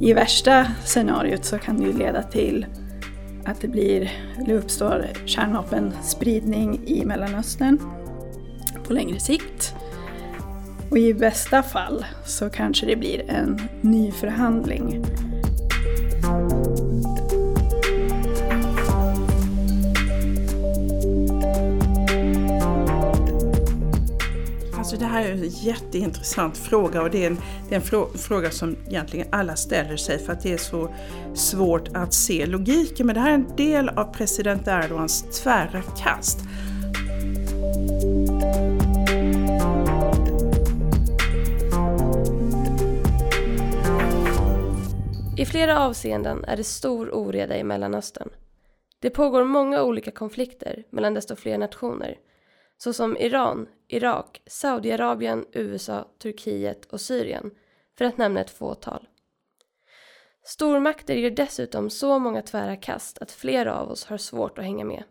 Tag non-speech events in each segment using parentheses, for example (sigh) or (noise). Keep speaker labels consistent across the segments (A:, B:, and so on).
A: I värsta scenariot så kan det ju leda till att det blir, eller uppstår kärnvapenspridning i Mellanöstern på längre sikt. Och i bästa fall så kanske det blir en ny förhandling.
B: Alltså det här är en jätteintressant fråga och det är en, det är en fråga som egentligen alla ställer sig för att det är så svårt att se logiken. Men det här är en del av president Erdogans tvära kast.
C: I flera avseenden är det stor oreda i Mellanöstern. Det pågår många olika konflikter mellan desto fler nationer, såsom Iran, Irak, Saudiarabien, USA, Turkiet och Syrien, för att nämna ett fåtal. Stormakter gör dessutom så många tvära kast att flera av oss har svårt att hänga med.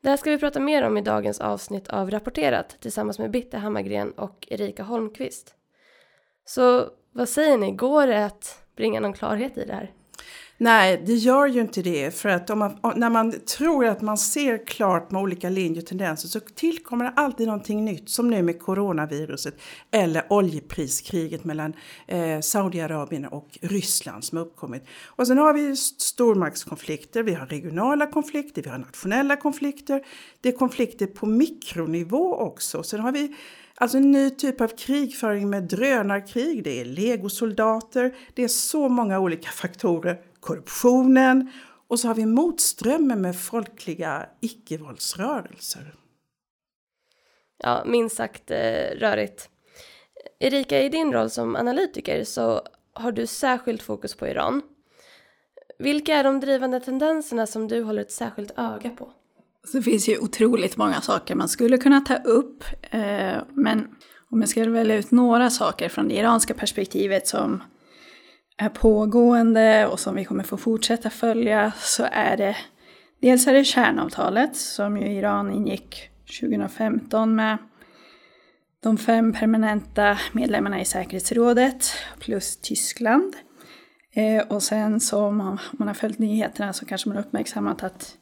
C: Det här ska vi prata mer om i dagens avsnitt av Rapporterat tillsammans med Bitte Hammargren och Erika Holmqvist. Så vad säger ni, går det att bringa någon klarhet i det här?
B: Nej, det gör ju inte det. För att man, när man tror att man ser klart med olika linjer och tendenser så tillkommer det alltid någonting nytt. Som nu med coronaviruset eller oljepriskriget mellan eh, Saudiarabien och Ryssland som har uppkommit. Och sen har vi stormaktskonflikter, vi har regionala konflikter, vi har nationella konflikter. Det är konflikter på mikronivå också. Sen har vi Alltså en ny typ av krigföring med drönarkrig, det är legosoldater, det är så många olika faktorer. Korruptionen och så har vi motströmmen med folkliga icke-våldsrörelser.
C: Ja, minst sagt eh, rörigt. Erika, i din roll som analytiker så har du särskilt fokus på Iran. Vilka är de drivande tendenserna som du håller ett särskilt öga på?
A: Så det finns ju otroligt många saker man skulle kunna ta upp. Eh, men om jag ska välja ut några saker från det iranska perspektivet som är pågående och som vi kommer få fortsätta följa så är det dels är det kärnavtalet som ju Iran ingick 2015 med de fem permanenta medlemmarna i säkerhetsrådet plus Tyskland. Eh, och sen så om man har följt nyheterna så kanske man har uppmärksammat att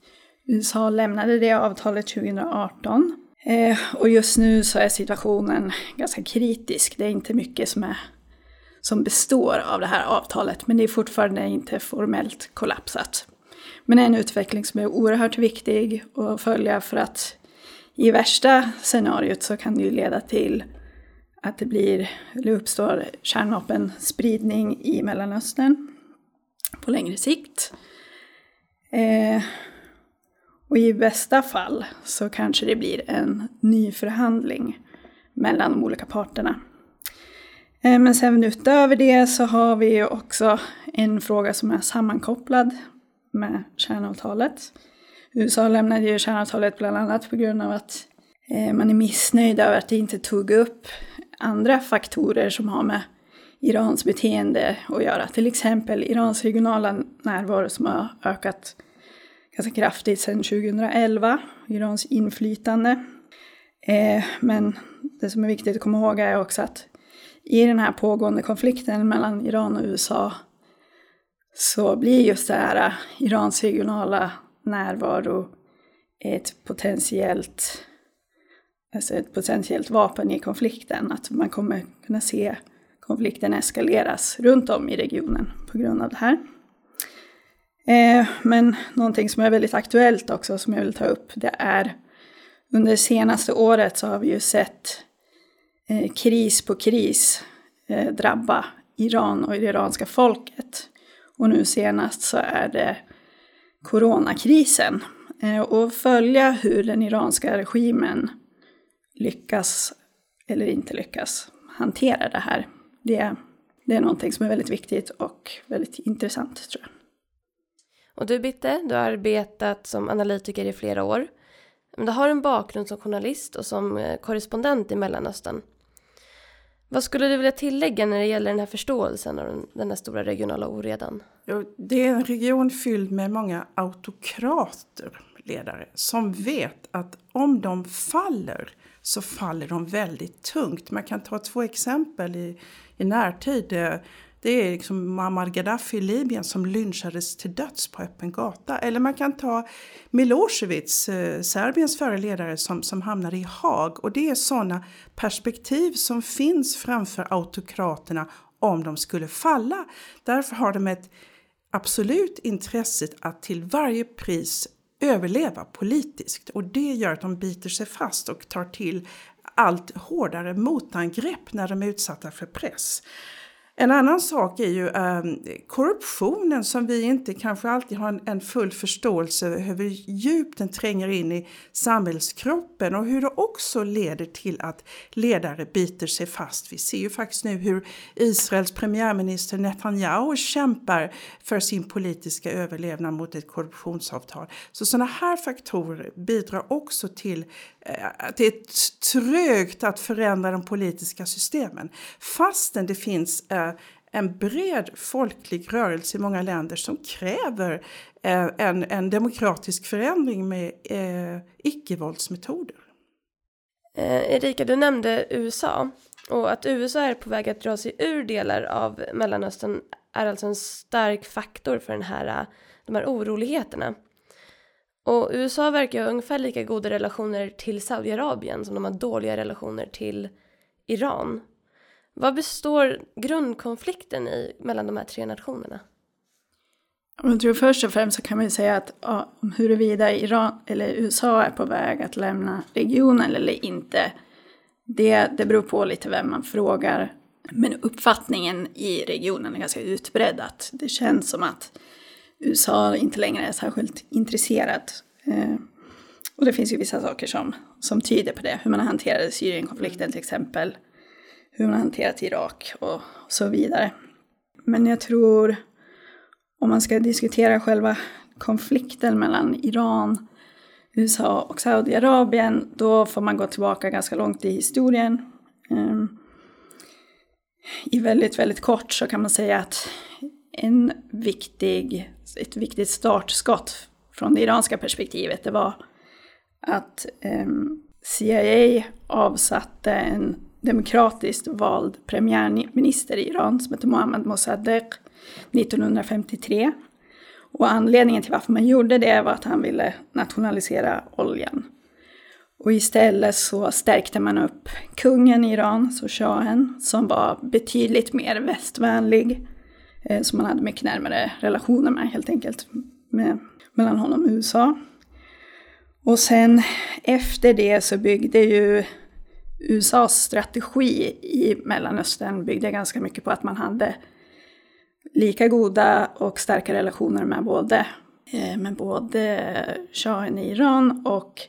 A: USA lämnade det avtalet 2018. Eh, och just nu så är situationen ganska kritisk. Det är inte mycket som, är, som består av det här avtalet, men det är fortfarande inte formellt kollapsat. Men det är en utveckling som är oerhört viktig att följa för att i värsta scenariot så kan det ju leda till att det blir, eller uppstår kärnvapenspridning i Mellanöstern på längre sikt. Eh, och i bästa fall så kanske det blir en ny förhandling mellan de olika parterna. Eh, men sen utöver det så har vi också en fråga som är sammankopplad med kärnavtalet. USA lämnade ju kärnavtalet bland annat på grund av att eh, man är missnöjd över att det inte tog upp andra faktorer som har med Irans beteende att göra. Till exempel Irans regionala närvaro som har ökat ganska kraftigt sedan 2011, Irans inflytande. Eh, men det som är viktigt att komma ihåg är också att i den här pågående konflikten mellan Iran och USA så blir just det här äh, Irans regionala närvaro ett potentiellt, alltså ett potentiellt vapen i konflikten. Att man kommer kunna se konflikten eskaleras runt om i regionen på grund av det här. Eh, men någonting som är väldigt aktuellt också som jag vill ta upp det är under det senaste året så har vi ju sett eh, kris på kris eh, drabba Iran och det iranska folket. Och nu senast så är det coronakrisen. Eh, och följa hur den iranska regimen lyckas eller inte lyckas hantera det här. Det, det är någonting som är väldigt viktigt och väldigt intressant tror jag.
C: Och du Bitte, du har arbetat som analytiker i flera år. Men du har en bakgrund som journalist och som eh, korrespondent i Mellanöstern. Vad skulle du vilja tillägga när det gäller den här förståelsen av den här stora regionala oredan?
B: Det är en region fylld med många autokrater. ledare som vet att om de faller så faller de väldigt tungt. Man kan ta två exempel i, i närtid. Eh, det är liksom Muammar Gaddafi i Libyen som lynchades till döds på öppen gata. Eller man kan ta Milosevic, eh, Serbiens förre ledare, som, som hamnade i Haag. Och det är sådana perspektiv som finns framför autokraterna om de skulle falla. Därför har de ett absolut intresse att till varje pris överleva politiskt och det gör att de biter sig fast och tar till allt hårdare motangrepp när de är utsatta för press. En annan sak är ju eh, korruptionen som vi inte kanske alltid har en, en, full förståelse över hur djupt den tränger in i samhällskroppen och hur det också leder till att ledare biter sig fast. Vi ser ju faktiskt nu hur Israels premiärminister Netanyahu kämpar för sin politiska överlevnad mot ett korruptionsavtal. Så sådana här faktorer bidrar också till Eh, att det är trögt att förändra de politiska systemen. Fastän det finns eh, en bred folklig rörelse i många länder som kräver eh, en, en demokratisk förändring med icke-våldsmetoder.
C: Erika, du nämnde USA och att USA är på väg att dra sig ur delar av Mellanöstern är alltså en stark faktor för den här, de här oroligheterna. Och USA verkar ha ungefär lika goda relationer till Saudiarabien som de har dåliga relationer till Iran. Vad består grundkonflikten i mellan de här tre nationerna?
A: Jag tror först och främst så kan man ju säga att ja, huruvida Iran eller USA är på väg att lämna regionen eller inte, det, det beror på lite vem man frågar. Men uppfattningen i regionen är ganska utbredd att det känns som att USA inte längre är särskilt intresserat. Eh, och det finns ju vissa saker som, som tyder på det, hur man har hanterat Syrienkonflikten till exempel hur man har hanterat Irak och så vidare. Men jag tror, om man ska diskutera själva konflikten mellan Iran, USA och Saudiarabien, då får man gå tillbaka ganska långt i historien. Eh, I väldigt, väldigt kort så kan man säga att en viktig, ett viktigt startskott från det iranska perspektivet, det var att ehm, CIA avsatte en demokratiskt vald premiärminister i Iran som hette Mohammad Mossadegh 1953. Och anledningen till varför man gjorde det var att han ville nationalisera oljan. Och istället så stärkte man upp kungen i Iran, så shahen, som var betydligt mer västvänlig. Eh, som man hade mycket närmare relationer med helt enkelt, med, mellan honom och USA. Och sen efter det så byggde ju USAs strategi i Mellanöstern byggde ganska mycket på att man hade lika goda och starka relationer med både, eh, med både shahen i Iran och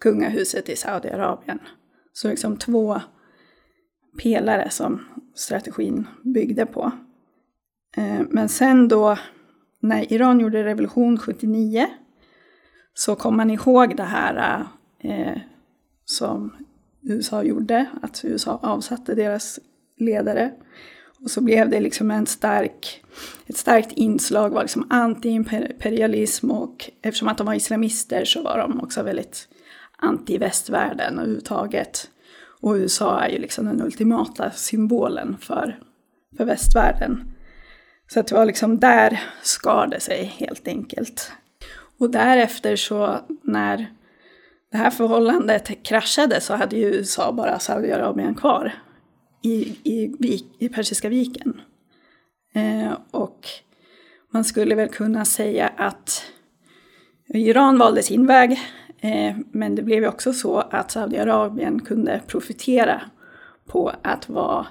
A: kungahuset i Saudiarabien. Så liksom två pelare som strategin byggde på. Eh, men sen då när Iran gjorde revolution 79 så kom man ihåg det här eh, som USA gjorde, att USA avsatte deras ledare. Och så blev det liksom en stark, ett starkt inslag var liksom antiimperialism. och eftersom att de var islamister så var de också väldigt anti-västvärlden överhuvudtaget. Och USA är ju liksom den ultimata symbolen för, för västvärlden. Så att det var liksom där skar det sig helt enkelt. Och därefter så när det här förhållandet kraschade så hade ju USA bara Saudiarabien kvar i, i, i Persiska viken. Eh, och man skulle väl kunna säga att Iran valde sin väg, eh, men det blev ju också så att Saudiarabien kunde profitera på att vara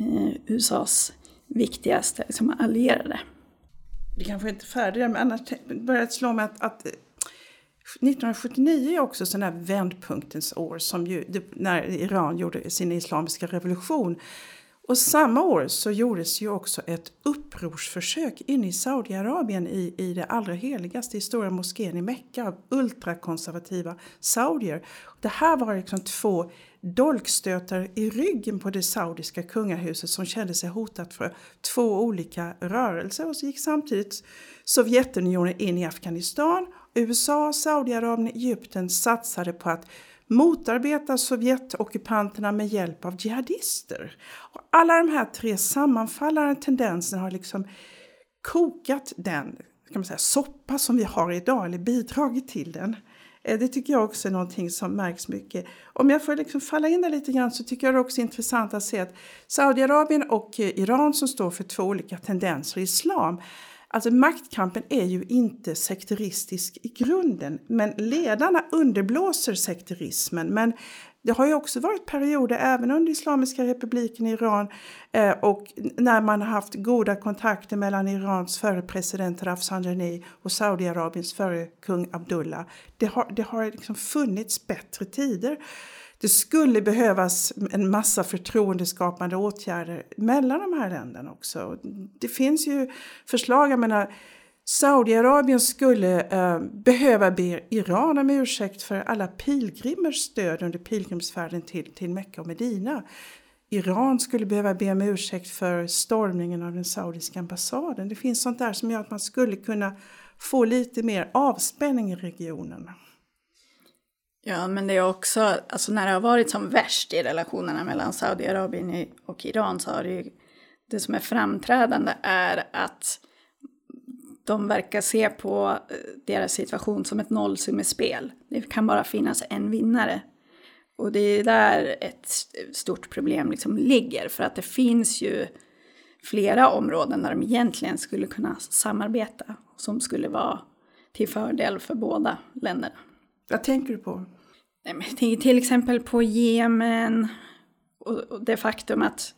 A: eh, USAs viktigaste liksom, allierade.
B: Vi kanske inte är färdiga, men annars börjar det slå mig att, att eh, 1979 är också sån här vändpunktens år som ju, när Iran gjorde sin islamiska revolution. Och samma år så gjordes ju också ett upprorsförsök inne i Saudiarabien i, i det allra heligaste, i stora moskén i Mecka av ultrakonservativa saudier. Det här var liksom två dolkstötar i ryggen på det saudiska kungahuset som kände sig hotat för två olika rörelser och så gick samtidigt Sovjetunionen in i Afghanistan USA, Saudiarabien och Egypten satsade på att motarbeta Sovjetockupanterna med hjälp av jihadister. Och alla de här tre sammanfallande tendenserna har liksom kokat den kan man säga, soppa som vi har idag, eller bidragit till den. Eh, det tycker jag också är någonting som märks mycket. Om jag får liksom falla in där lite grann så tycker jag det också är intressant att se att Saudiarabien och eh, Iran som står för två olika tendenser i islam Alltså maktkampen är ju inte sekteristisk i grunden, men ledarna underblåser sekterismen. Men det har ju också varit perioder, även under Islamiska republiken i Iran eh, och när man har haft goda kontakter mellan Irans förre president Rafsanjani och Saudiarabiens förre kung Abdullah. Det har, det har liksom funnits bättre tider. Det skulle behövas en massa förtroendeskapande åtgärder mellan de här länderna också. Det finns ju förslag, jag menar Saudiarabien skulle eh, behöva be Iran om ursäkt för alla pilgrimers stöd under pilgrimsfärden till, till Mecka och Medina. Iran skulle behöva be om ursäkt för stormningen av den saudiska ambassaden. Det finns sånt där som gör att man skulle kunna få lite mer avspänning i regionen.
A: Ja, men det är också, alltså när det har varit som värst i relationerna mellan Saudiarabien och Iran så har det ju, det som är framträdande är att de verkar se på eh, deras situation som ett nollsummespel. Det kan bara finnas en vinnare. Och det är där ett stort problem liksom ligger, för att det finns ju flera områden där de egentligen skulle kunna samarbeta, som skulle vara till fördel för båda länderna.
B: Vad tänker du på?
A: Jag tänker till exempel på Jemen och det faktum att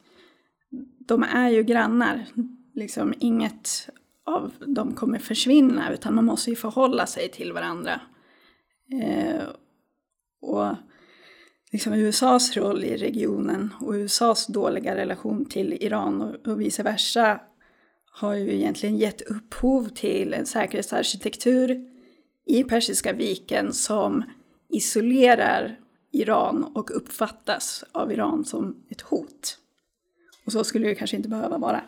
A: de är ju grannar. Liksom inget av dem kommer försvinna utan man måste ju förhålla sig till varandra. Eh, och liksom USAs roll i regionen och USAs dåliga relation till Iran och, och vice versa har ju egentligen gett upphov till en säkerhetsarkitektur i Persiska viken som isolerar Iran och uppfattas av Iran som ett hot. Och så skulle det kanske inte behöva vara.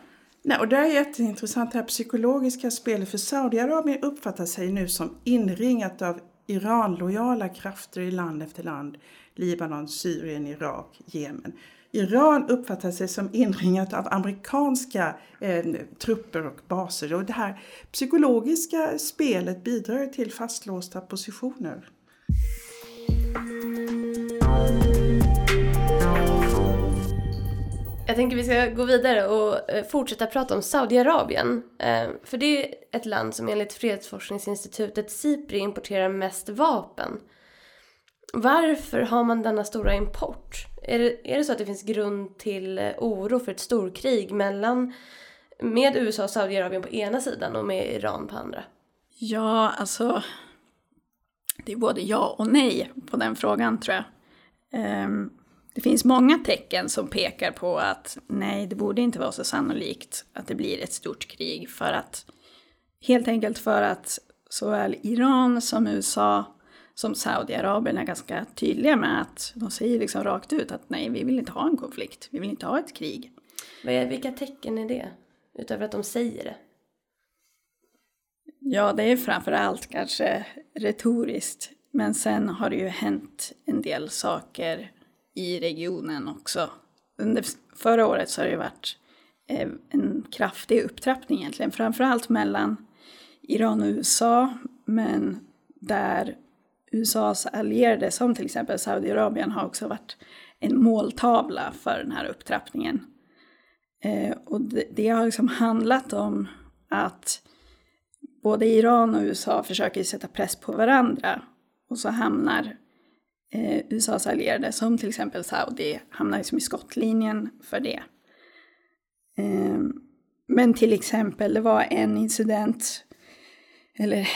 B: Nej, och det är jätteintressant det här psykologiska spelet för Saudiarabien uppfattar sig nu som inringat av Iran-lojala krafter i land efter land. Libanon, Syrien, Irak, Jemen. Iran uppfattar sig som inringat av amerikanska eh, trupper och baser och det här psykologiska spelet bidrar till fastlåsta positioner.
C: Jag tänker vi ska gå vidare och eh, fortsätta prata om Saudiarabien. Eh, för det är ett land som enligt fredsforskningsinstitutet SIPRI importerar mest vapen. Varför har man denna stora import? Är det, är det så att det finns grund till eh, oro för ett storkrig mellan med USA och Saudiarabien på ena sidan och med Iran på andra?
A: Ja, alltså det är både ja och nej på den frågan tror jag. Um, det finns många tecken som pekar på att nej, det borde inte vara så sannolikt att det blir ett stort krig för att helt enkelt för att såväl Iran som USA som Saudiarabien är ganska tydliga med att de säger liksom rakt ut att nej, vi vill inte ha en konflikt, vi vill inte ha ett krig.
C: Vilka tecken är det? Utöver att de säger det?
A: Ja, det är framför allt kanske retoriskt. Men sen har det ju hänt en del saker i regionen också. Under förra året så har det ju varit eh, en kraftig upptrappning egentligen, framförallt mellan Iran och USA, men där USAs allierade, som till exempel Saudiarabien, har också varit en måltavla för den här upptrappningen. Eh, och det, det har liksom handlat om att både Iran och USA försöker sätta press på varandra och så hamnar eh, USAs allierade, som till exempel Saudi, hamnar liksom i skottlinjen för det. Eh, men till exempel, det var en incident, eller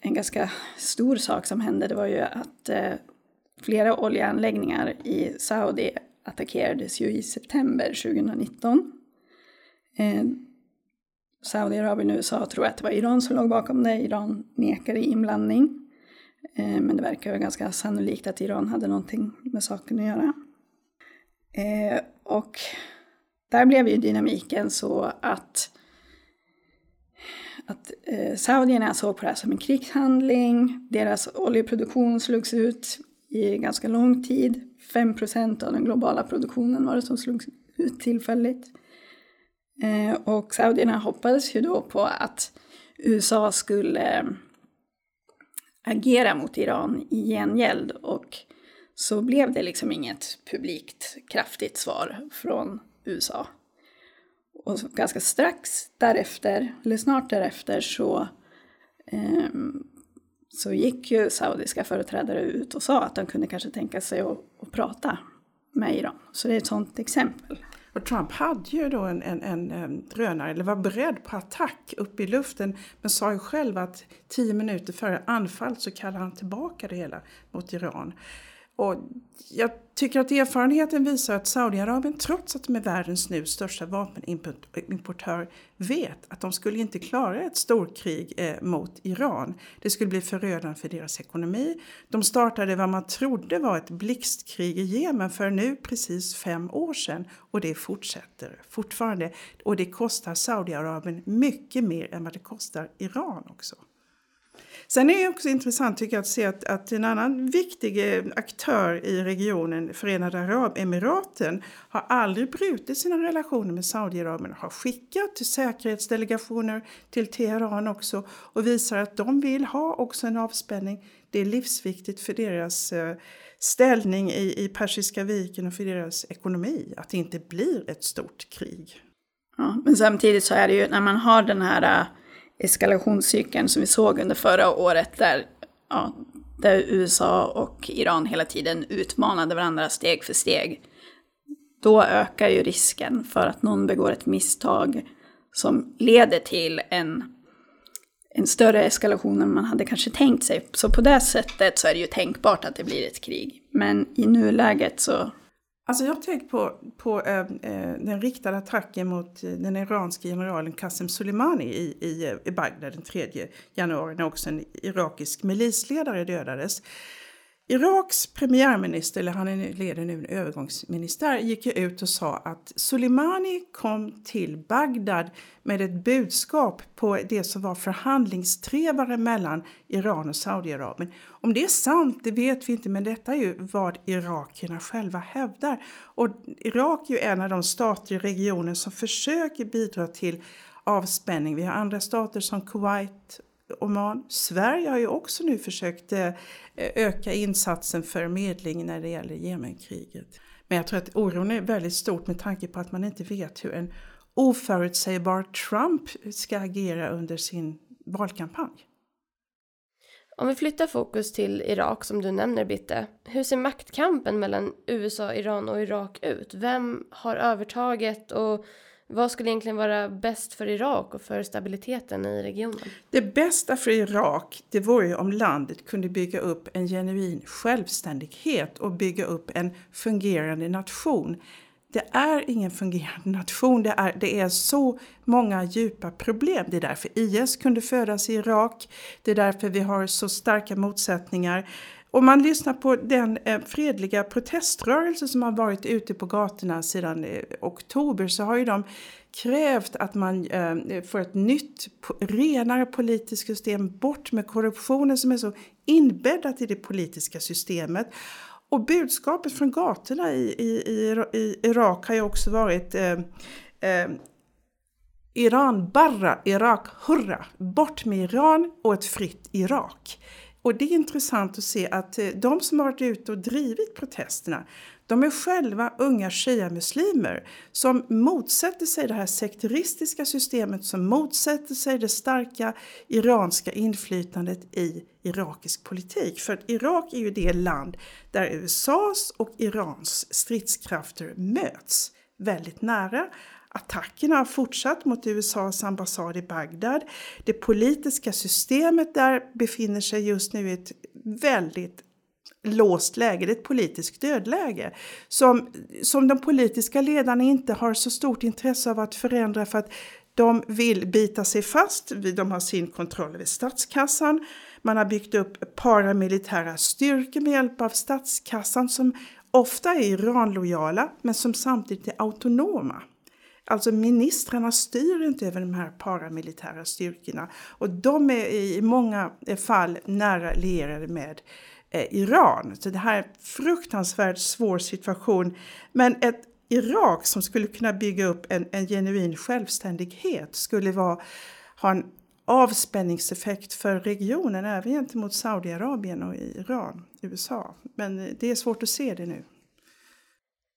A: en ganska stor sak som hände, det var ju att eh, flera oljeanläggningar i Saudi attackerades ju i september 2019. Eh, Saudiarabien och USA tror att det var Iran som låg bakom det. Iran nekade inblandning. Eh, men det verkar ju ganska sannolikt att Iran hade någonting med saken att göra. Eh, och där blev ju dynamiken så att att eh, saudierna såg på det här som en krigshandling. Deras oljeproduktion slogs ut i ganska lång tid. 5% av den globala produktionen var det som slogs ut tillfälligt. Och saudierna hoppades ju då på att USA skulle eh, agera mot Iran i gengäld och så blev det liksom inget publikt kraftigt svar från USA. Och ganska strax därefter, eller snart därefter, så, eh, så gick ju saudiska företrädare ut och sa att de kunde kanske tänka sig att, att prata med Iran. Så det är ett sådant exempel.
B: Och Trump hade ju då en, en, en, en drönare, eller var beredd på attack uppe i luften men sa ju själv att tio minuter före anfall så kallade han tillbaka det hela mot Iran. Och jag tycker att erfarenheten visar att Saudiarabien, trots att de är världens nu största vapenimportör, vet att de skulle inte klara ett storkrig eh, mot Iran. Det skulle bli förödande för deras ekonomi. De startade vad man trodde var ett blixtkrig i Jemen för nu precis fem år sedan och det fortsätter fortfarande. Och det kostar Saudiarabien mycket mer än vad det kostar Iran också. Sen är det också intressant tycker jag att se att, att en annan viktig eh, aktör i regionen, Förenade Arabemiraten, har aldrig brutit sina relationer med Saudiarabien. Har skickat till säkerhetsdelegationer till Teheran också och visar att de vill ha också en avspänning. Det är livsviktigt för deras eh, ställning i, i Persiska viken och för deras ekonomi att det inte blir ett stort krig.
A: Ja, men samtidigt så är det ju när man har den här eh, eskalationscykeln som vi såg under förra året där, ja, där USA och Iran hela tiden utmanade varandra steg för steg. Då ökar ju risken för att någon begår ett misstag som leder till en, en större eskalation än man hade kanske tänkt sig. Så på det sättet så är det ju tänkbart att det blir ett krig. Men i nuläget så
B: Alltså jag har tänkt på, på äh, den riktade attacken mot eh, den iranske generalen Qasem Soleimani i, i, i Bagdad den 3 januari när också en irakisk milisledare dödades. Iraks premiärminister, eller han leder nu en övergångsministär, gick ut och sa att Soleimani kom till Bagdad med ett budskap på det som var förhandlingstrevare mellan Iran och Saudiarabien. Om det är sant, det vet vi inte, men detta är ju vad irakierna själva hävdar. Och Irak är ju en av de stater i regionen som försöker bidra till avspänning. Vi har andra stater som Kuwait Oman. Sverige har ju också nu försökt eh, öka insatsen för medling när det gäller Jemenkriget. Men jag tror att oron är väldigt stort med tanke på att man inte vet hur en oförutsägbar Trump ska agera under sin valkampanj.
C: Om vi flyttar fokus till Irak som du nämner Bitte. Hur ser maktkampen mellan USA, Iran och Irak ut? Vem har övertaget och vad skulle egentligen vara bäst för Irak och för stabiliteten i regionen?
B: Det bästa för Irak det vore ju om landet kunde bygga upp en genuin självständighet och bygga upp en fungerande nation. Det är ingen fungerande (laughs) nation, det är, det är så många djupa problem. Det är därför IS kunde födas i Irak, det är därför vi har så starka motsättningar. Om man lyssnar på den eh, fredliga proteströrelse som har varit ute på gatorna sedan eh, oktober så har ju de krävt att man eh, får ett nytt, renare politiskt system, bort med korruptionen som är så inbäddat i det politiska systemet. Och budskapet från gatorna i, i, i, i Irak har ju också varit eh, eh, Iran barra, Irak hurra, bort med Iran och ett fritt Irak. Och det är intressant att se att eh, de som har varit ute och drivit protesterna, de är själva unga shia-muslimer som motsätter sig det här sekteristiska systemet, som motsätter sig det starka iranska inflytandet i irakisk politik. För att Irak är ju det land där USAs och Irans stridskrafter möts väldigt nära. Attackerna har fortsatt mot USAs ambassad i Bagdad. Det politiska systemet där befinner sig just nu i ett väldigt låst läge, det är ett politiskt dödläge som, som de politiska ledarna inte har så stort intresse av att förändra för att de vill bita sig fast, de har sin kontroll över statskassan, man har byggt upp paramilitära styrkor med hjälp av statskassan som ofta är Iranlojala men som samtidigt är autonoma. Alltså ministrarna styr inte över de här paramilitära styrkorna och de är i många fall nära lierade med eh, Iran. Så det här är en fruktansvärt svår situation. Men ett Irak som skulle kunna bygga upp en, en genuin självständighet skulle vara, ha en avspänningseffekt för regionen, även gentemot Saudiarabien och Iran, USA. Men eh, det är svårt att se det nu.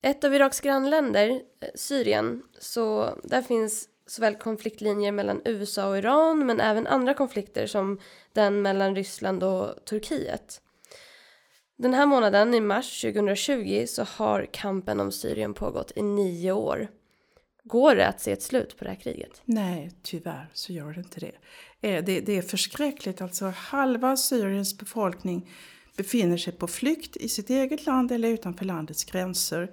C: Ett av Iraks grannländer, eh, Syrien, så där finns såväl konfliktlinjer mellan USA och Iran men även andra konflikter som den mellan Ryssland och Turkiet. Den här månaden, i mars 2020, så har kampen om Syrien pågått i nio år. Går det att se ett slut på det här kriget?
B: Nej, tyvärr så gör det inte det. Eh, det, det är förskräckligt, alltså halva Syriens befolkning befinner sig på flykt i sitt eget land eller utanför landets gränser.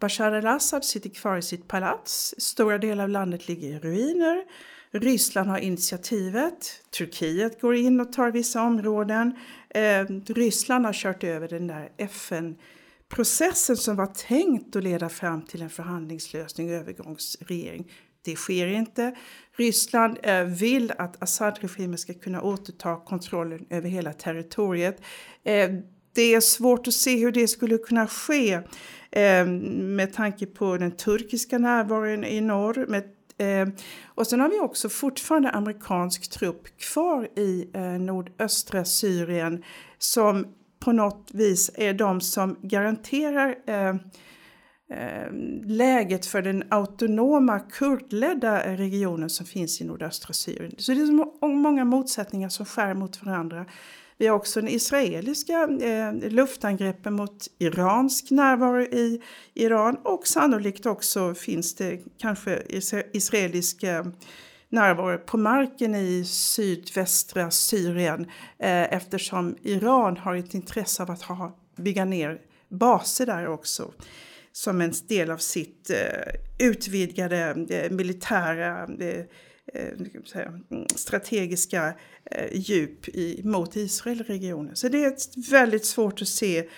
B: Bashar al-Assad sitter kvar i sitt palats, stora delar av landet ligger i ruiner. Ryssland har initiativet, Turkiet går in och tar vissa områden. Eh, Ryssland har kört över den där FN-processen som var tänkt att leda fram till en förhandlingslösning och övergångsregering. Det sker inte. Ryssland eh, vill att Assad-regimen ska kunna återta kontrollen över hela territoriet. Eh, det är svårt att se hur det skulle kunna ske eh, med tanke på den turkiska närvaron i norr. Och sen har vi också fortfarande amerikansk trupp kvar i nordöstra Syrien som på något vis är de som garanterar eh, Eh, läget för den autonoma kurdledda regionen som finns i nordöstra Syrien. Så det är så många motsättningar som skär mot varandra. Vi har också den israeliska eh, luftangreppen mot iransk närvaro i Iran och sannolikt också finns det kanske israelisk närvaro på marken i sydvästra Syrien eh, eftersom Iran har ett intresse av att ha, bygga ner baser där också som en del av sitt eh, utvidgade eh, militära eh, eh mm, strategiska eh, djup i, mot Israelregionen. Så det är väldigt svårt att se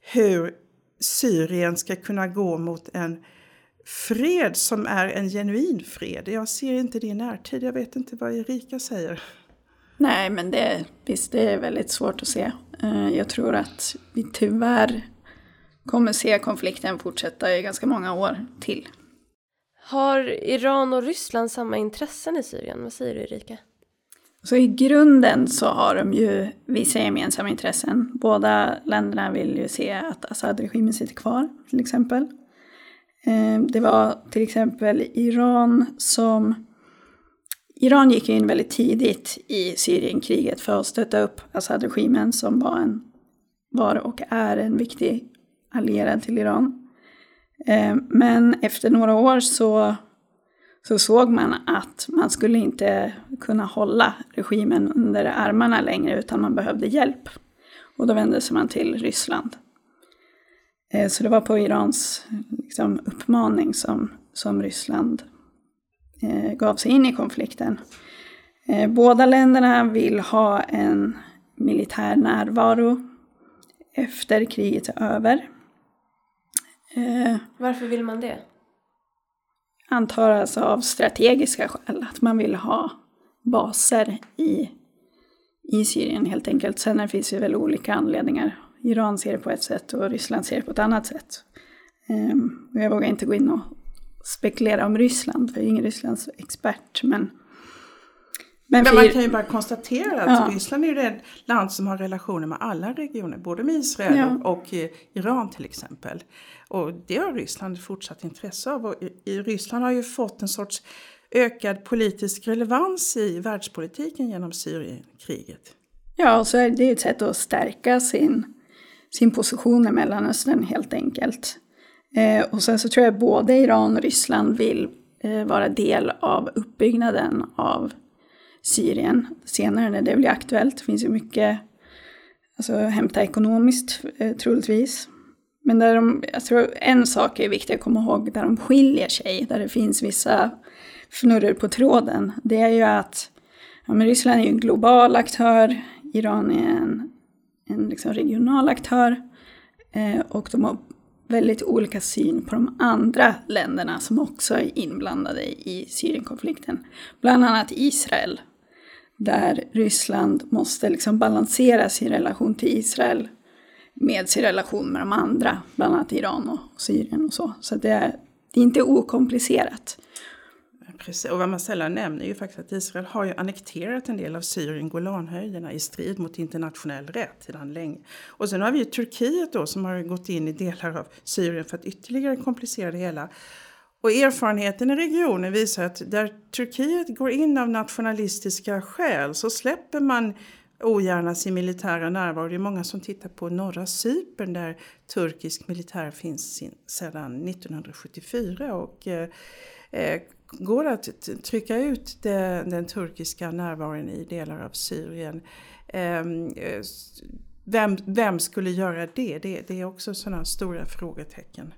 B: hur Syrien ska kunna gå mot en fred som är en genuin fred. Jag ser inte det i närtid. Jag vet inte vad Erika säger.
A: Nej, men det, visst, det är väldigt svårt att se. Eh, jag tror att vi tyvärr kommer se konflikten fortsätta i ganska många år till.
C: Har Iran och Ryssland samma intressen i Syrien? Vad säger du Erika?
A: Så i grunden så har de ju vissa gemensamma intressen. Båda länderna vill ju se att Assad-regimen sitter kvar, till exempel. Eh, det var till exempel Iran som... Iran gick in väldigt tidigt i Syrienkriget för att stötta upp Assad-regimen som var, en, var och är en viktig allierad till Iran. Eh, men efter några år så, så såg man att man skulle inte kunna hålla regimen under armarna längre utan man behövde hjälp. Och då vände sig man till Ryssland. Eh, så det var på Irans liksom, uppmaning som, som Ryssland eh, gav sig in i konflikten. Eh, båda länderna vill ha en militär närvaro efter kriget är över.
C: Eh, Varför vill man det?
A: Antar alltså av strategiska skäl, att man vill ha baser i, i Syrien helt enkelt. Sen finns det väl olika anledningar. Iran ser det på ett sätt och Ryssland ser det på ett annat sätt. Eh, och jag vågar inte gå in och spekulera om Ryssland, för jag är ingen Rysslands expert. Men
B: men, men man kan ju bara konstatera att ja. Ryssland är ju det land som har relationer med alla regioner, både med Israel ja. och, och Iran till exempel. Och det har Ryssland fortsatt intresse av. Och i, Ryssland har ju fått en sorts ökad politisk relevans i världspolitiken genom Syrienkriget.
A: Ja, så är det ett sätt att stärka sin, sin position i Mellanöstern helt enkelt. Eh, och sen så tror jag både Iran och Ryssland vill eh, vara del av uppbyggnaden av Syrien senare när det blir aktuellt. Det finns ju mycket alltså, att hämta ekonomiskt eh, troligtvis. Men där de, jag tror en sak är viktig att komma ihåg, där de skiljer sig, där det finns vissa fnurror på tråden, det är ju att ja, men Ryssland är ju en global aktör, Iran är en, en liksom regional aktör eh, och de har väldigt olika syn på de andra länderna som också är inblandade i Syrienkonflikten. Bland annat Israel, där Ryssland måste liksom balansera sin relation till Israel med sin relation med de andra, bland annat Iran och Syrien och så. Så det är, det är inte okomplicerat.
B: Precis. Och vad man sällan nämner är ju faktiskt att Israel har ju annekterat en del av Syrien, Golanhöjderna, i strid mot internationell rätt sedan länge. Och sen har vi ju Turkiet då som har gått in i delar av Syrien för att ytterligare komplicera det hela. Och erfarenheten i regionen visar att där Turkiet går in av nationalistiska skäl så släpper man ogärna sin militära närvaro. Det är många som tittar på norra Cypern där turkisk militär finns sedan 1974. Och, eh, eh, går att trycka ut det, den turkiska närvaron i delar av Syrien. Ehm, eh, vem, vem skulle göra det? det? Det är också sådana stora frågetecken.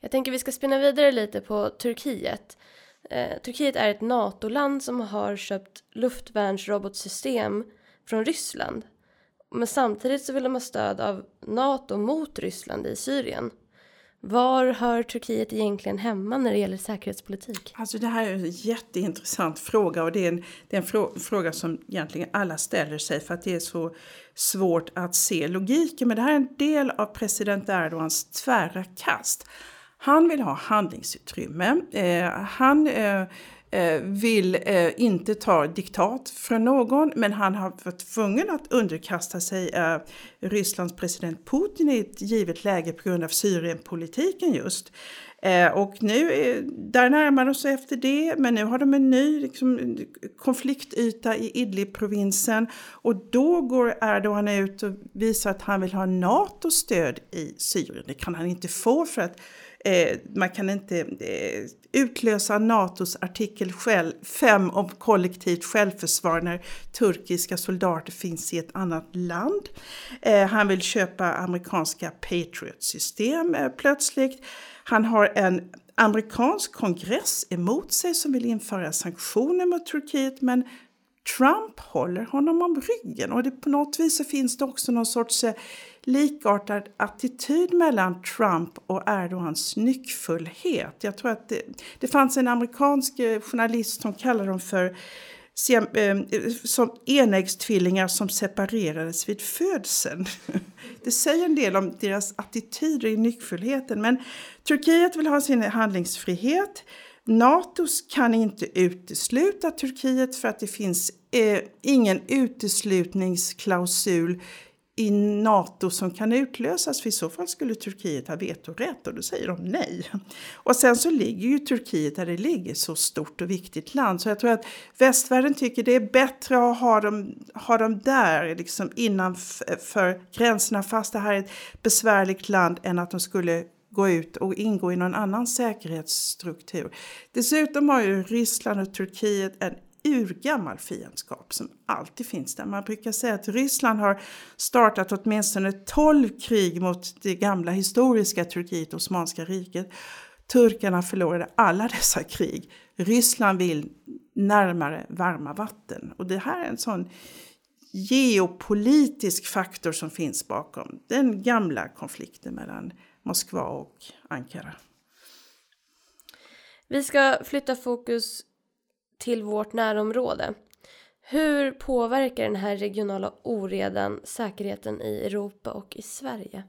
C: Jag tänker vi ska spinna vidare lite på Turkiet. Eh, Turkiet är ett NATO-land som har köpt luftvärnsrobotsystem från Ryssland. Men samtidigt så vill de ha stöd av NATO mot Ryssland i Syrien. Var hör Turkiet egentligen hemma när det gäller säkerhetspolitik?
B: Alltså det här är en jätteintressant fråga och det är en, det är en fråga som egentligen alla ställer sig för att det är så svårt att se logiken. Men det här är en del av president Erdogans tvära kast. Han vill ha handlingsutrymme. Eh, han eh, Eh, Eh, vill eh, inte ta diktat från någon men han har varit tvungen att underkasta sig eh, Rysslands president Putin i ett givet läge på grund av Syrienpolitiken just. Och nu, där närmar de sig efter det, men nu har de en ny liksom, konfliktyta i Idlib-provinsen och då går Erdogan ut och visar att han vill ha NATO-stöd i Syrien. Det kan han inte få för att Eh, man kan inte eh, utlösa Natos artikel 5 om kollektivt självförsvar när turkiska soldater finns i ett annat land. Eh, han vill köpa amerikanska Patriot-system eh, plötsligt. Han har en amerikansk kongress emot sig som vill införa sanktioner mot Turkiet men Trump håller honom om ryggen och det, på något vis så finns det också någon sorts eh, likartad attityd mellan Trump och Erdogans nyckfullhet. Jag tror att det, det fanns en amerikansk eh, journalist som kallade dem för eh, som enäggstvillingar som separerades vid födseln. (laughs) Det säger en del om deras attityder i nyckfullheten. Men Turkiet vill ha sin handlingsfrihet. Nato kan inte utesluta Turkiet för att det finns eh, ingen uteslutningsklausul i Nato som kan utlösas för i så fall skulle Turkiet ha vetorätt och då säger de nej. Och sen så ligger ju Turkiet där det ligger, så stort och viktigt land. Så jag tror att västvärlden tycker det är bättre att ha dem, ha dem där liksom innanför eh, gränserna fast det här är ett besvärligt land än att de skulle gå ut och ingå i någon annan säkerhetsstruktur. Dessutom har ju Ryssland och Turkiet en urgammal fiendskap som alltid finns där. Man brukar säga att Ryssland har startat åtminstone 12 krig mot det gamla historiska Turkiet, Osmanska riket. Turkarna förlorade alla dessa krig. Ryssland vill närmare varma vatten. Och det här är en sån geopolitisk faktor som finns bakom den gamla konflikten mellan Moskva och Ankara.
C: Vi ska flytta fokus till vårt närområde. Hur påverkar den här regionala oredan säkerheten i Europa och i Sverige?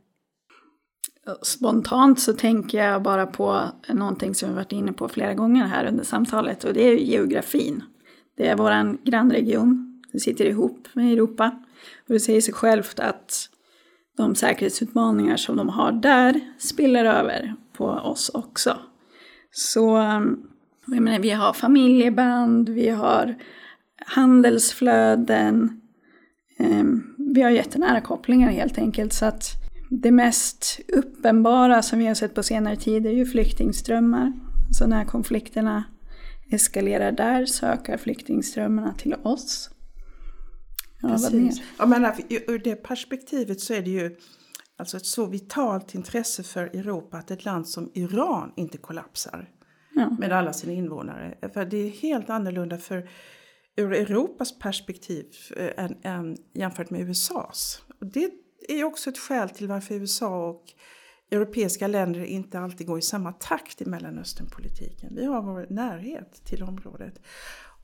A: Spontant så tänker jag bara på någonting som vi varit inne på flera gånger här under samtalet och det är geografin. Det är våran grannregion, den sitter ihop med Europa och det säger sig självt att de säkerhetsutmaningar som de har där spiller över på oss också. Så jag menar, vi har familjeband, vi har handelsflöden, ehm, vi har jättenära kopplingar helt enkelt. Så att det mest uppenbara som vi har sett på senare tid är ju flyktingströmmar. Så när konflikterna eskalerar där så ökar flyktingströmmarna till oss.
B: Ja, Precis. Jag menar, ur det perspektivet så är det ju alltså ett så vitalt intresse för Europa att ett land som Iran inte kollapsar ja. med alla sina invånare. För det är helt annorlunda för ur Europas perspektiv äh, än, än jämfört med USAs. Och det är också ett skäl till varför USA och europeiska länder inte alltid går i samma takt i Mellanösternpolitiken. Vi har vår närhet till området.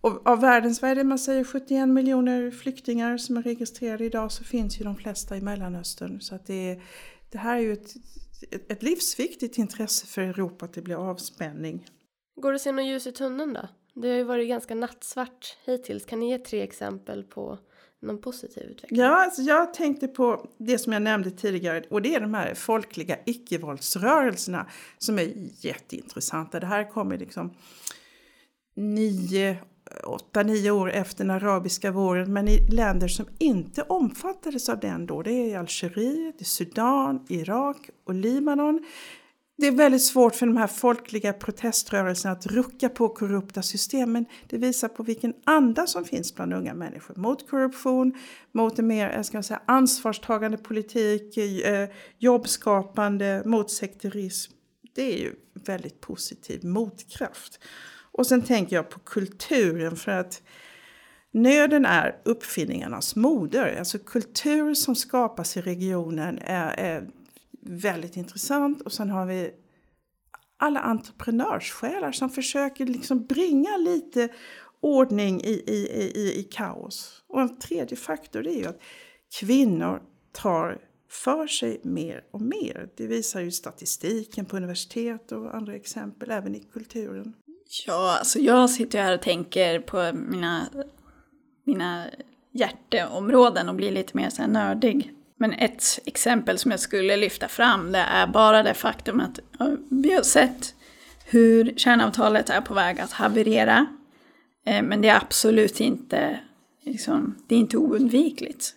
B: Och av världens, vad är det man säger, 71 miljoner flyktingar som är registrerade idag så finns ju de flesta i Mellanöstern. Så att det, är, det här är ju ett, ett livsviktigt intresse för Europa att det blir avspänning.
C: Går det att se något ljus i tunneln då? Det har ju varit ganska nattsvart hittills. Kan ni ge tre exempel på någon positiv utveckling?
B: Ja, alltså jag tänkte på det som jag nämnde tidigare och det är de här folkliga icke-våldsrörelserna som är jätteintressanta. Det här kommer liksom nio, åtta, nio år efter den arabiska våren men i länder som inte omfattades av den då. Det är Algeriet, Sudan, Irak och Libanon. Det är väldigt svårt för de här folkliga proteströrelserna att rucka på korrupta system men det visar på vilken anda som finns bland unga människor mot korruption, mot en mer eh, ska man säga, ansvarstagande politik, eh, jobbskapande, mot sekterism. Det är ju väldigt positiv motkraft. Och sen tänker jag på kulturen för att nöden är uppfinningarnas moder. Alltså kultur som skapas i regionen är, är väldigt intressant. Och sen har vi alla entreprenörssjälar som försöker liksom bringa lite ordning i, i, i, i kaos. Och en tredje faktor är ju att kvinnor tar för sig mer och mer. Det visar ju statistiken på universitet och andra exempel, även i kulturen.
A: Ja, alltså jag sitter ju här och tänker på mina, mina hjärteområden och blir lite mer så här nördig. Men ett exempel som jag skulle lyfta fram det är bara det faktum att vi har sett hur kärnavtalet är på väg att haverera. Eh, men det är absolut inte, liksom, det är inte oundvikligt.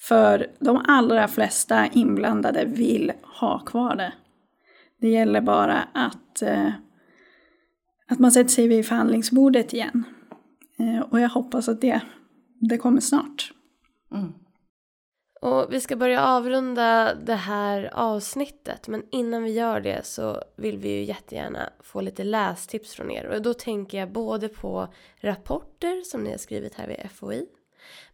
A: För de allra flesta inblandade vill ha kvar det. Det gäller bara att, eh, att man sätter sig vid förhandlingsbordet igen. Eh, och jag hoppas att det, det kommer snart. Mm.
C: Och vi ska börja avrunda det här avsnittet men innan vi gör det så vill vi ju jättegärna få lite lästips från er och då tänker jag både på rapporter som ni har skrivit här vid FOI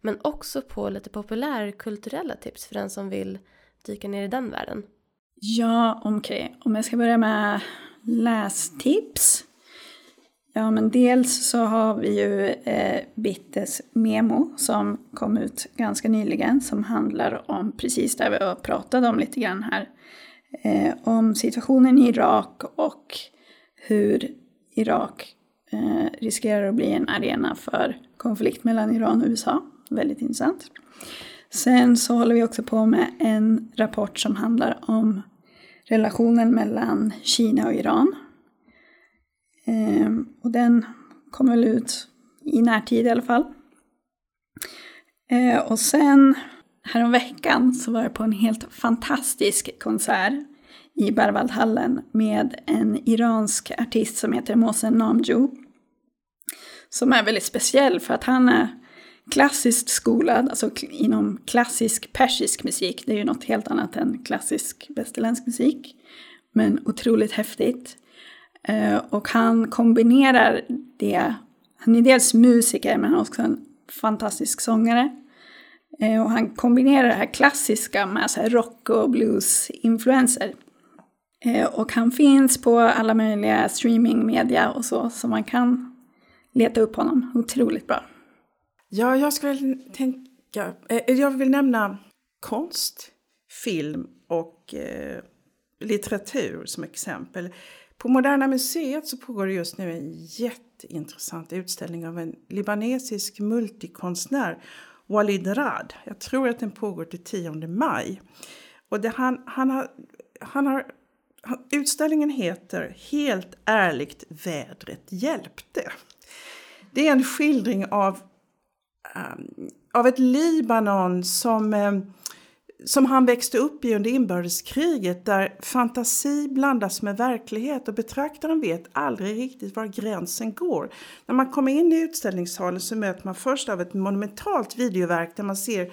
C: men också på lite populärkulturella tips för den som vill dyka ner i den världen.
A: Ja, okej. Okay. Om jag ska börja med lästips Ja, men dels så har vi ju eh, Bittes memo som kom ut ganska nyligen som handlar om precis det vi har pratat om lite grann här. Eh, om situationen i Irak och hur Irak eh, riskerar att bli en arena för konflikt mellan Iran och USA. Väldigt intressant. Sen så håller vi också på med en rapport som handlar om relationen mellan Kina och Iran Eh, Ehm, och den kom väl ut i närtid i alla fall. Eh, och sen häromveckan så var jag på en helt fantastisk konsert i Berwaldhallen med en iransk artist som heter Mohsen Namjo. Som är väldigt speciell för att han är klassiskt skolad, alltså inom klassisk persisk musik. Det är ju något helt annat än klassisk västerländsk musik. Men otroligt häftigt. Eh, och han kombinerar det, han är dels musiker men han är också en fantastisk sångare. Eh, och han kombinerar det här klassiska med så rock och blues-influenser. Eh, och han finns på alla möjliga streamingmedia och så, så man kan leta upp honom. Otroligt bra.
B: Ja, jag skulle tänka, jag vill nämna konst, film och eh, litteratur som exempel. På Moderna Museet så pågår det just nu en jätteintressant utställning av en libanesisk multikonstnär, Walid Rad. Jag tror att den pågår till 10 maj. Och det, han, han har, han har, utställningen heter Helt ärligt, vädret hjälpte. Det är en skildring av, um, av ett Libanon som um, som han växte upp i under inbördeskriget där fantasi blandas med verklighet och betraktaren vet aldrig riktigt var gränsen går. När man kommer in i utställningssalen så möter man först av ett monumentalt videoverk där man ser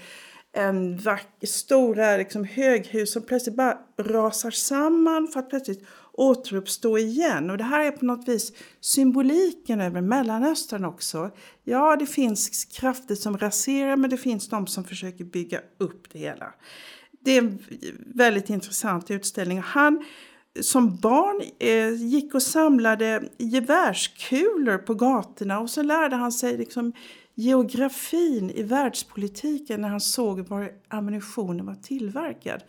B: en vacker, stora liksom, höghus som plötsligt bara rasar samman för att plötsligt återuppstå igen. Och det här är på något vis symboliken över Mellanöstern också. Ja, det finns krafter som raserar men det finns de som försöker bygga upp det hela. det är en väldigt intressant utställning. Han som barn eh, gick och samlade gevärskulor på gatorna och så lärde han sig liksom geografin i världspolitiken när han såg var ammunitionen var tillverkad.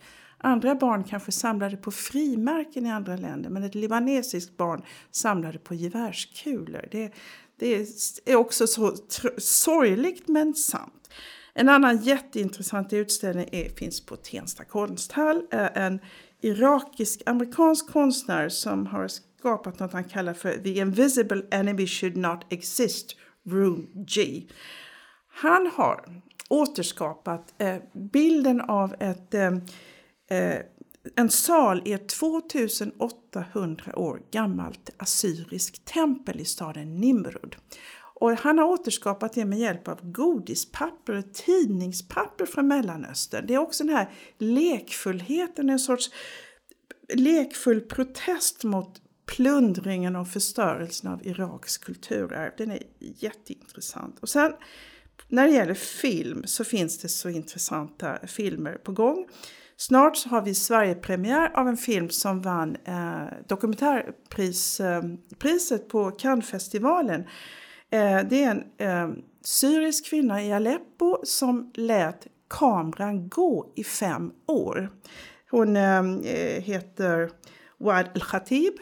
B: Andra barn kanske samlade på frimärken i andra länder men ett libanesiskt barn samlade på gevärskulor. Det, det är också så sorgligt men sant. En annan jätteintressant utställning är, finns på Tensta konsthall. En irakisk-amerikansk konstnär som har skapat något han kallar för The Invisible Enemy Should Not Exist, Room G. Han har återskapat bilden av ett, eh, en sal i ett 2800 år gammalt assyriskt tempel i staden Nimrud. Och han har återskapat det med hjälp av godispapper och tidningspapper från Mellanöstern. Det är också den här lekfullheten, en sorts lekfull protest mot plundringen och förstörelsen av Iraks kulturarv. Den är jätteintressant. Och sen när det gäller film så finns det så intressanta filmer på gång. Snart så har vi Sverigepremiär av en film som vann eh, dokumentärpriset eh, på Cannesfestivalen. Eh, det är en eh, syrisk kvinna i Aleppo som lät kameran gå i fem år. Hon eh, eh heter Wad El-Khatib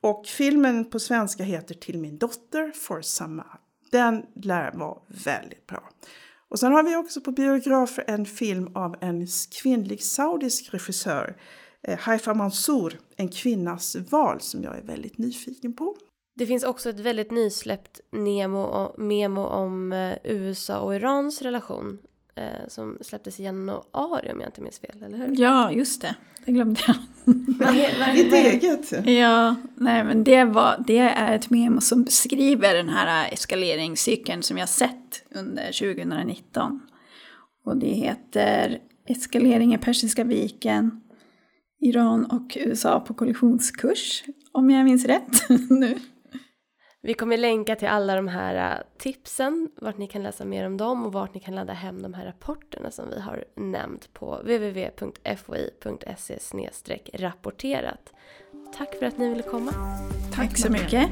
B: och filmen på svenska heter Till min dotter for Sama. Den lär vara väldigt bra. Och sen har vi också på biografer en film av en kvinnlig saudisk regissör, eh, Haifa Mansour, En kvinnas val, som jag är väldigt nyfiken på.
C: Det finns också ett väldigt nysläppt Nemo memo om eh, USA och Irans relation eh, som släpptes i januari om jag inte minns fel, eller hur?
A: Ja, just det. Det glömde jag. (laughs)
B: Ditt eget?
A: Ja, nej men det, var, det är ett memo som beskriver den här eskaleringscykeln som jag sett under 2019. Och det heter Eskalering i Persiska viken, Iran och USA på kollisionskurs, om jag minns rätt (laughs) nu.
C: Vi kommer länka till alla de här äh, tipsen, vart ni kan läsa mer om dem och vart ni kan ladda hem de här rapporterna som vi har nämnt på www.foi.se rapporterat. Tack för att ni ville komma.
A: Tack så mycket.